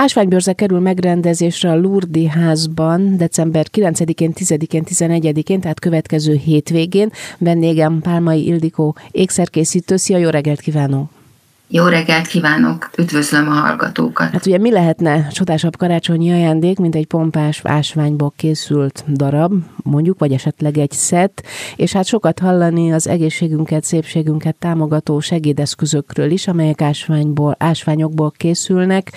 Ásványbörze kerül megrendezésre a Lurdi házban december 9-én, 10-én, 11-én, tehát következő hétvégén. Vendégem Pálmai Ildikó ékszerkészítő. Szia, jó reggelt kívánok! Jó reggelt kívánok, üdvözlöm a hallgatókat. Hát ugye mi lehetne csodásabb karácsonyi ajándék, mint egy pompás ásványból készült darab, mondjuk, vagy esetleg egy szett, és hát sokat hallani az egészségünket, szépségünket támogató segédeszközökről is, amelyek ásványból, ásványokból készülnek.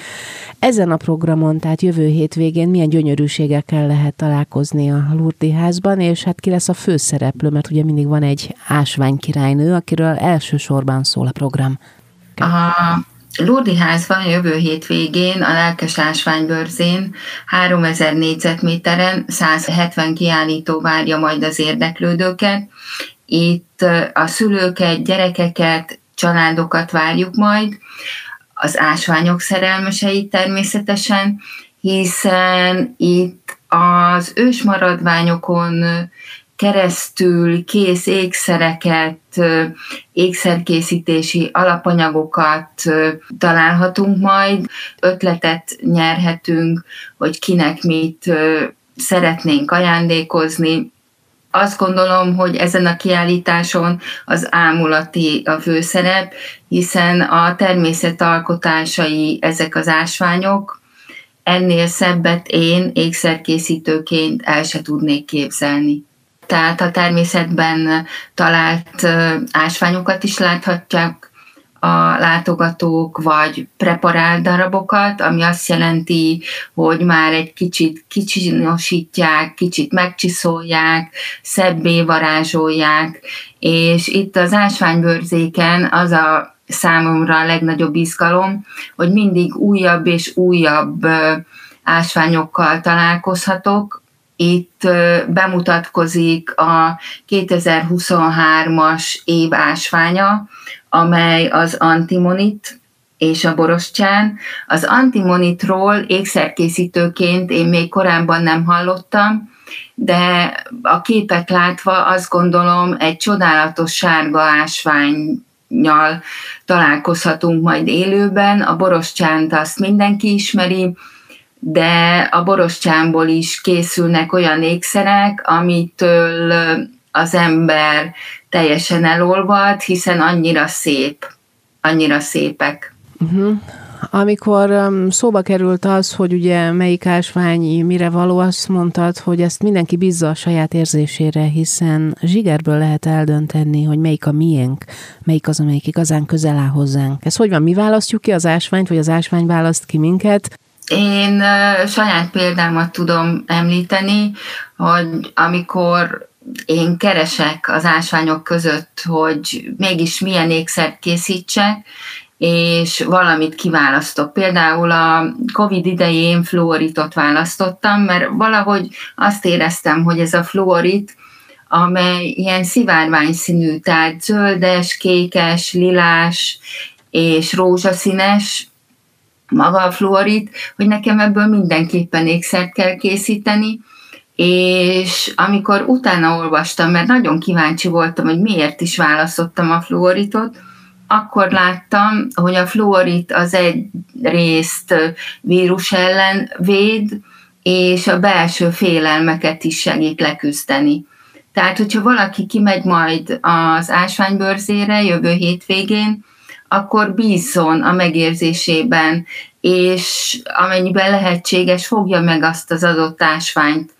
Ezen a programon, tehát jövő hétvégén milyen gyönyörűségekkel lehet találkozni a Lurdi házban, és hát ki lesz a főszereplő, mert ugye mindig van egy ásványkirálynő, akiről elsősorban szól a program. A Lurdi házban jövő hétvégén a Lelkes Ásványbőrzén 3000 négyzetméteren 170 kiállító várja majd az érdeklődőket. Itt a szülőket, gyerekeket, családokat várjuk majd, az ásványok szerelmeseit természetesen, hiszen itt az ősmaradványokon keresztül kész ékszereket, ékszerkészítési alapanyagokat találhatunk majd, ötletet nyerhetünk, hogy kinek mit szeretnénk ajándékozni. Azt gondolom, hogy ezen a kiállításon az ámulati a főszerep, hiszen a természet alkotásai ezek az ásványok, ennél szebbet én ékszerkészítőként el se tudnék képzelni. Tehát a természetben talált ásványokat is láthatják a látogatók, vagy preparált darabokat, ami azt jelenti, hogy már egy kicsit kicsinosítják, kicsit megcsiszolják, szebbé varázsolják, és itt az ásványbőrzéken az a számomra a legnagyobb izgalom, hogy mindig újabb és újabb ásványokkal találkozhatok, itt bemutatkozik a 2023-as év ásványa, amely az antimonit és a borostyán. Az antimonitról ékszerkészítőként én még korábban nem hallottam, de a képet látva azt gondolom egy csodálatos sárga ásványnyal találkozhatunk majd élőben. A borostyánt azt mindenki ismeri, de a borostyámból is készülnek olyan ékszerek, amitől az ember teljesen elolvad, hiszen annyira szép, annyira szépek. Uh-huh. Amikor um, szóba került az, hogy ugye melyik ásvány mire való, azt mondtad, hogy ezt mindenki bízza a saját érzésére, hiszen zsigerből lehet eldönteni, hogy melyik a miénk, melyik az, amelyik igazán közel áll hozzánk. Ez hogy van, mi választjuk ki az ásványt, vagy az ásvány választ ki minket? Én uh, saját példámat tudom említeni, hogy amikor én keresek az ásványok között, hogy mégis milyen ékszert készítsek, és valamit kiválasztok. Például a COVID idején fluoritot választottam, mert valahogy azt éreztem, hogy ez a fluorit, amely ilyen szivárvány színű, tehát zöldes, kékes, lilás és rózsaszínes, maga a fluorid, hogy nekem ebből mindenképpen ékszert kell készíteni, és amikor utána olvastam, mert nagyon kíváncsi voltam, hogy miért is választottam a fluoritot, akkor láttam, hogy a fluorit az egy részt vírus ellen véd, és a belső félelmeket is segít leküzdeni. Tehát, hogyha valaki kimegy majd az ásványbőrzére jövő hétvégén, akkor bízzon a megérzésében, és amennyiben lehetséges, fogja meg azt az adott ásványt,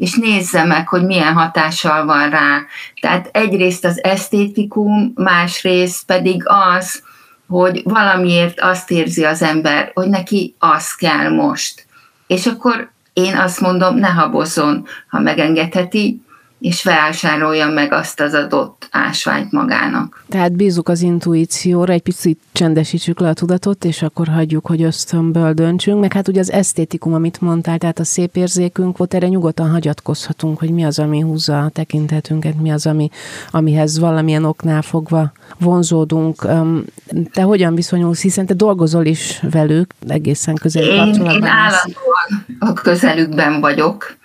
és nézze meg, hogy milyen hatással van rá. Tehát egyrészt az esztétikum, másrészt pedig az, hogy valamiért azt érzi az ember, hogy neki az kell most. És akkor én azt mondom, ne habozzon, ha megengedheti, és vásárolja meg azt az adott ásványt magának. Tehát bízunk az intuícióra, egy picit csendesítsük le a tudatot, és akkor hagyjuk, hogy ösztönből döntsünk, meg hát ugye az esztétikum, amit mondtál, tehát a szép érzékünk volt, erre nyugodtan hagyatkozhatunk, hogy mi az, ami húzza a tekintetünket, mi az, ami, amihez valamilyen oknál fogva vonzódunk. Te hogyan viszonyulsz, hiszen te dolgozol is velük, egészen közeli én. Én állandóan a közelükben vagyok,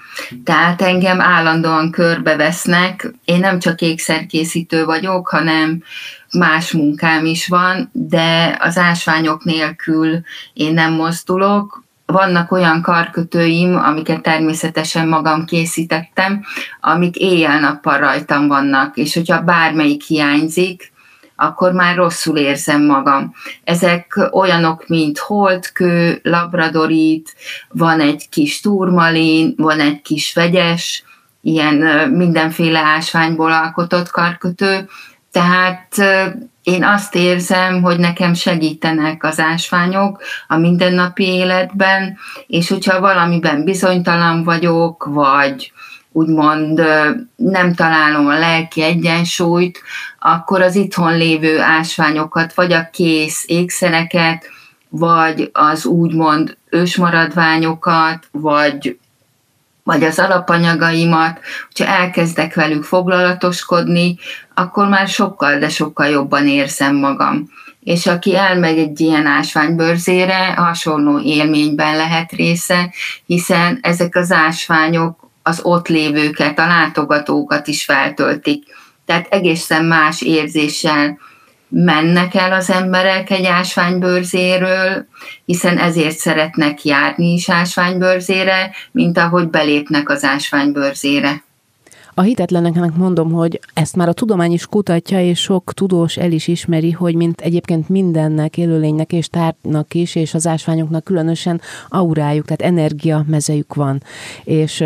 tehát engem állandóan körbevesznek. Én nem csak ékszerkészítő vagyok, hanem más munkám is van, de az ásványok nélkül én nem mozdulok. vannak olyan karkötőim, amiket természetesen magam készítettem, amik éjjel-nappal rajtam vannak, és hogyha bármelyik hiányzik, akkor már rosszul érzem magam. Ezek olyanok, mint holdkő, labradorit, van egy kis turmalin, van egy kis vegyes, ilyen mindenféle ásványból alkotott karkötő, tehát én azt érzem, hogy nekem segítenek az ásványok a mindennapi életben, és hogyha valamiben bizonytalan vagyok, vagy úgymond nem találom a lelki egyensúlyt, akkor az itthon lévő ásványokat, vagy a kész ékszereket, vagy az úgymond ősmaradványokat, vagy vagy az alapanyagaimat, hogyha elkezdek velük foglalatoskodni, akkor már sokkal, de sokkal jobban érzem magam. És aki elmegy egy ilyen ásványbőrzére, hasonló élményben lehet része, hiszen ezek az ásványok az ott lévőket, a látogatókat is feltöltik. Tehát egészen más érzéssel mennek el az emberek egy ásványbőrzéről, hiszen ezért szeretnek járni is ásványbőrzére, mint ahogy belépnek az ásványbőrzére. A hitetleneknek mondom, hogy ezt már a tudomány is kutatja, és sok tudós el is ismeri, hogy mint egyébként mindennek, élőlénynek és tárnak is, és az ásványoknak különösen aurájuk, tehát energia mezejük van. És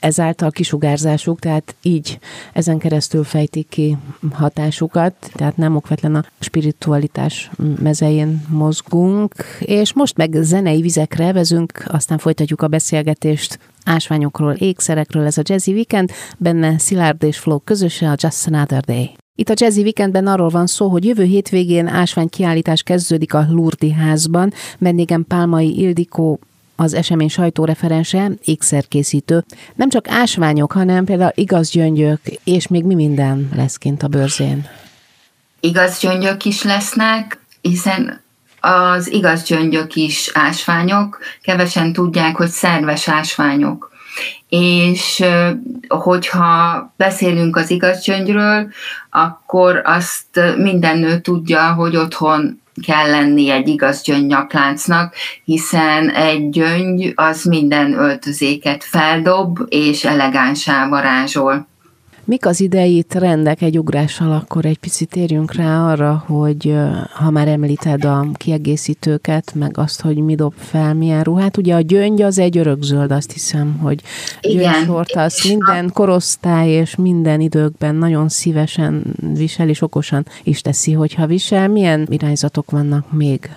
ezáltal kisugárzásuk, tehát így ezen keresztül fejtik ki hatásukat, tehát nem okvetlen a spiritualitás mezején mozgunk, és most meg zenei vizekre vezünk, aztán folytatjuk a beszélgetést ásványokról, ékszerekről, ez a Jazzy Weekend, benne Szilárd és Flo közösen a Just Another Day. Itt a Jazzy Weekendben arról van szó, hogy jövő hétvégén ásványkiállítás kezdődik a Lurdi házban. Vendégem Pálmai Ildikó az esemény sajtóreferense, ékszerkészítő. Nem csak ásványok, hanem például igaz gyöngyök, és még mi minden lesz kint a bőrzén. Igaz gyöngyök is lesznek, hiszen az igaz gyöngyök is ásványok, kevesen tudják, hogy szerves ásványok. És hogyha beszélünk az igaz gyöngyről, akkor azt minden nő tudja, hogy otthon kell lenni egy igaz gyöngynyakláncnak, hiszen egy gyöngy az minden öltözéket feldob és elegánsá varázsol. Mik az idei trendek egy ugrással, akkor egy picit térjünk rá arra, hogy ha már említed a kiegészítőket, meg azt, hogy mi dob fel, milyen ruhát. Ugye a gyöngy az egy örökzöld, azt hiszem, hogy gyöngysort azt minden korosztály és minden időkben nagyon szívesen visel, és okosan is teszi, hogyha visel. Milyen irányzatok vannak még?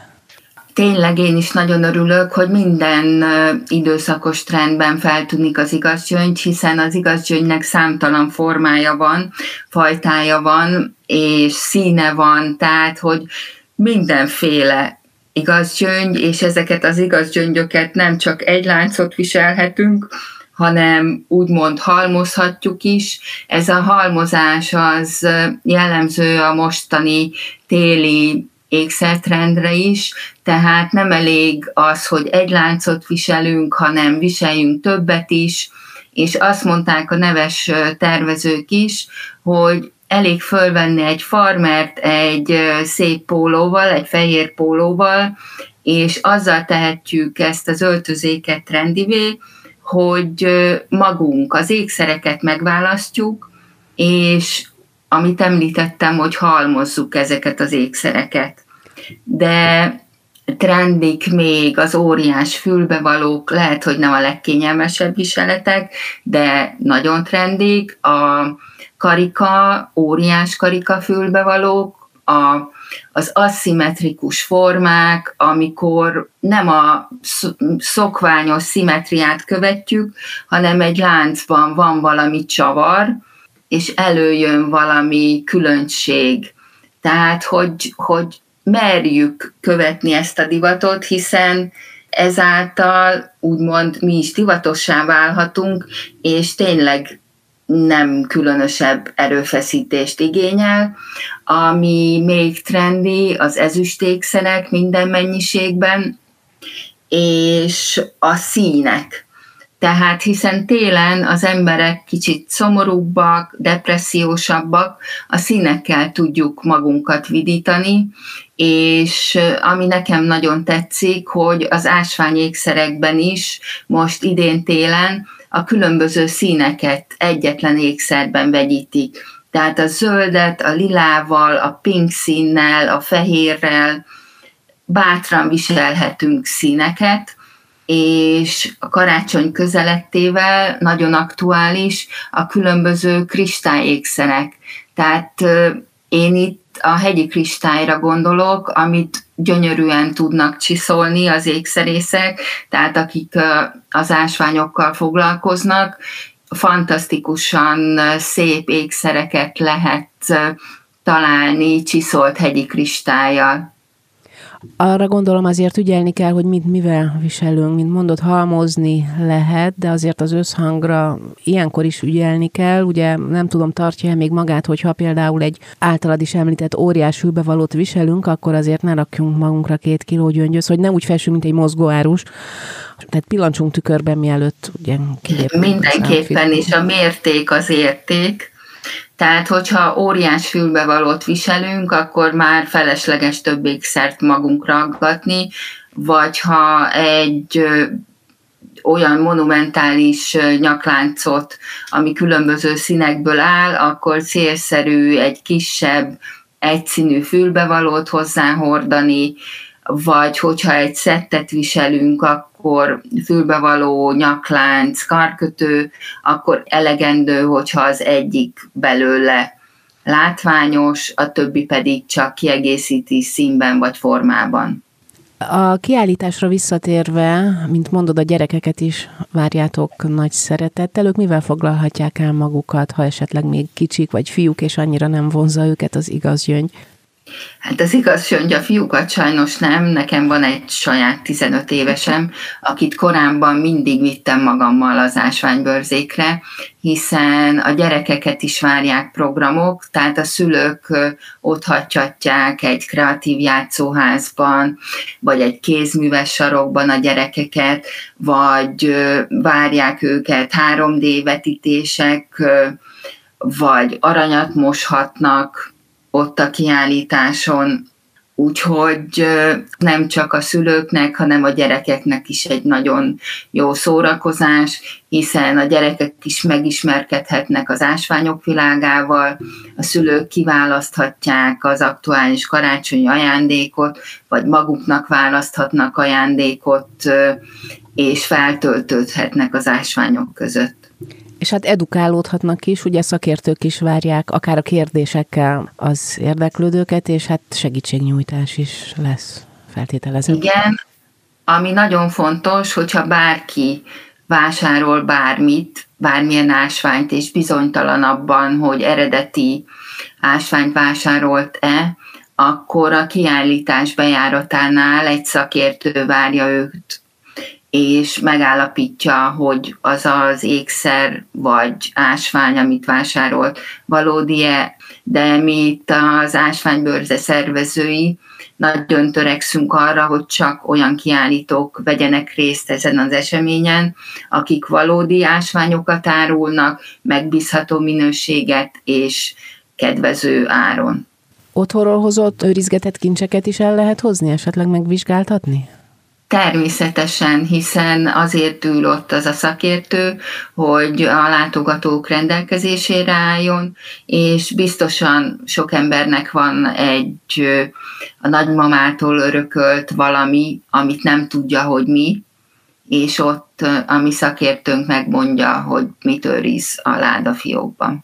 Tényleg én is nagyon örülök, hogy minden időszakos trendben feltűnik az igazgyöngy, hiszen az igazgyöngynek számtalan formája van, fajtája van, és színe van, tehát hogy mindenféle igazgyöngy, és ezeket az igazgyöngyöket nem csak egy láncot viselhetünk, hanem úgymond halmozhatjuk is. Ez a halmozás az jellemző a mostani téli ékszertrendre is, tehát nem elég az, hogy egy láncot viselünk, hanem viseljünk többet is, és azt mondták a neves tervezők is, hogy elég fölvenni egy farmert egy szép pólóval, egy fehér pólóval, és azzal tehetjük ezt az öltözéket trendivé, hogy magunk az ékszereket megválasztjuk, és amit említettem, hogy halmozzuk ezeket az ékszereket. De trendik még az óriás fülbevalók, lehet, hogy nem a legkényelmesebb viseletek, de nagyon trendik. A karika, óriás karika fülbevalók, a, az aszimmetrikus formák, amikor nem a szokványos szimetriát követjük, hanem egy láncban van valami csavar, és előjön valami különbség. Tehát, hogy, hogy merjük követni ezt a divatot, hiszen ezáltal úgymond mi is divatossá válhatunk, és tényleg nem különösebb erőfeszítést igényel. Ami még trendi, az ezüstékszenek minden mennyiségben, és a színek. Tehát hiszen télen az emberek kicsit szomorúbbak, depressziósabbak, a színekkel tudjuk magunkat vidítani, és ami nekem nagyon tetszik, hogy az ásványékszerekben is most idén télen a különböző színeket egyetlen ékszerben vegyítik. Tehát a zöldet, a lilával, a pink színnel, a fehérrel bátran viselhetünk színeket, és a karácsony közelettével nagyon aktuális a különböző kristályékszerek. Tehát én itt a hegyi kristályra gondolok, amit gyönyörűen tudnak csiszolni az ékszerészek, tehát akik az ásványokkal foglalkoznak, fantasztikusan szép ékszereket lehet találni csiszolt hegyi kristályjal. Arra gondolom azért ügyelni kell, hogy mit mivel viselünk, mint mondott, halmozni lehet, de azért az összhangra ilyenkor is ügyelni kell. Ugye nem tudom, tartja-e még magát, hogyha például egy általad is említett óriás hűbevalót viselünk, akkor azért ne rakjunk magunkra két kiló gyöngyös, hogy nem úgy felsünk, mint egy mozgóárus. Tehát pillancsunk tükörben, mielőtt ugye Mindenképpen, és a mérték az érték tehát, hogyha óriás fülbevalót viselünk, akkor már felesleges több ékszert magunkra aggatni, vagy ha egy olyan monumentális nyakláncot, ami különböző színekből áll, akkor célszerű egy kisebb, egyszínű fülbevalót hozzáhordani, vagy hogyha egy szettet viselünk, akkor fülbevaló, nyaklánc, karkötő, akkor elegendő, hogyha az egyik belőle látványos, a többi pedig csak kiegészíti színben vagy formában. A kiállításra visszatérve, mint mondod, a gyerekeket is várjátok nagy szeretettel. Ők mivel foglalhatják el magukat, ha esetleg még kicsik vagy fiúk, és annyira nem vonza őket az igaz gyöngy? Hát az igaz, hogy a fiúkat sajnos nem. Nekem van egy saját 15 évesem, akit korábban mindig vittem magammal az ásványbőrzékre, hiszen a gyerekeket is várják programok, tehát a szülők ott hagyhatják egy kreatív játszóházban, vagy egy kézműves sarokban a gyerekeket, vagy várják őket 3D vetítések, vagy aranyat moshatnak, ott a kiállításon, úgyhogy nem csak a szülőknek, hanem a gyerekeknek is egy nagyon jó szórakozás, hiszen a gyerekek is megismerkedhetnek az ásványok világával, a szülők kiválaszthatják az aktuális karácsonyi ajándékot, vagy maguknak választhatnak ajándékot, és feltöltődhetnek az ásványok között. És hát edukálódhatnak is, ugye szakértők is várják, akár a kérdésekkel az érdeklődőket, és hát segítségnyújtás is lesz, feltételezem. Igen, ami nagyon fontos, hogyha bárki vásárol bármit, bármilyen ásványt, és bizonytalan abban, hogy eredeti ásványt vásárolt-e, akkor a kiállítás bejáratánál egy szakértő várja őt és megállapítja, hogy az az ékszer vagy ásvány, amit vásárolt, valódi-e, de mi itt az ásványbőrze szervezői nagyon törekszünk arra, hogy csak olyan kiállítók vegyenek részt ezen az eseményen, akik valódi ásványokat árulnak, megbízható minőséget és kedvező áron. Otthonról hozott őrizgetett kincseket is el lehet hozni, esetleg megvizsgáltatni? Természetesen, hiszen azért ül ott az a szakértő, hogy a látogatók rendelkezésére álljon, és biztosan sok embernek van egy a nagymamától örökölt valami, amit nem tudja, hogy mi, és ott a mi szakértőnk megmondja, hogy mit őriz a ládafiókban.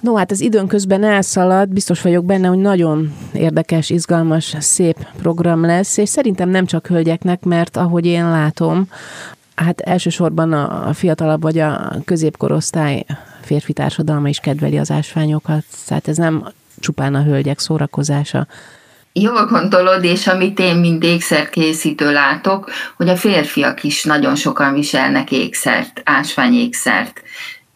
No, hát az időn közben elszalad, biztos vagyok benne, hogy nagyon érdekes, izgalmas, szép program lesz, és szerintem nem csak hölgyeknek, mert ahogy én látom, hát elsősorban a fiatalabb vagy a középkorosztály férfi társadalma is kedveli az ásványokat, tehát ez nem csupán a hölgyek szórakozása. Jól gondolod, és amit én mint ékszerkészítő látok, hogy a férfiak is nagyon sokan viselnek ékszert, ásványékszert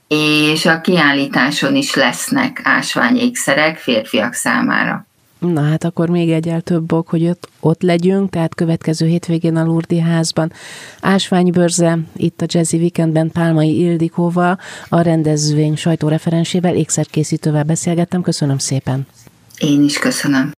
és a kiállításon is lesznek ásványékszerek férfiak számára. Na hát akkor még egyel több ok, hogy ott, ott legyünk, tehát következő hétvégén a Lurdi házban. Ásványbörze, itt a Jazzy Weekendben Pálmai Ildikóval, a rendezvény sajtóreferensével, ékszerkészítővel beszélgettem. Köszönöm szépen. Én is köszönöm.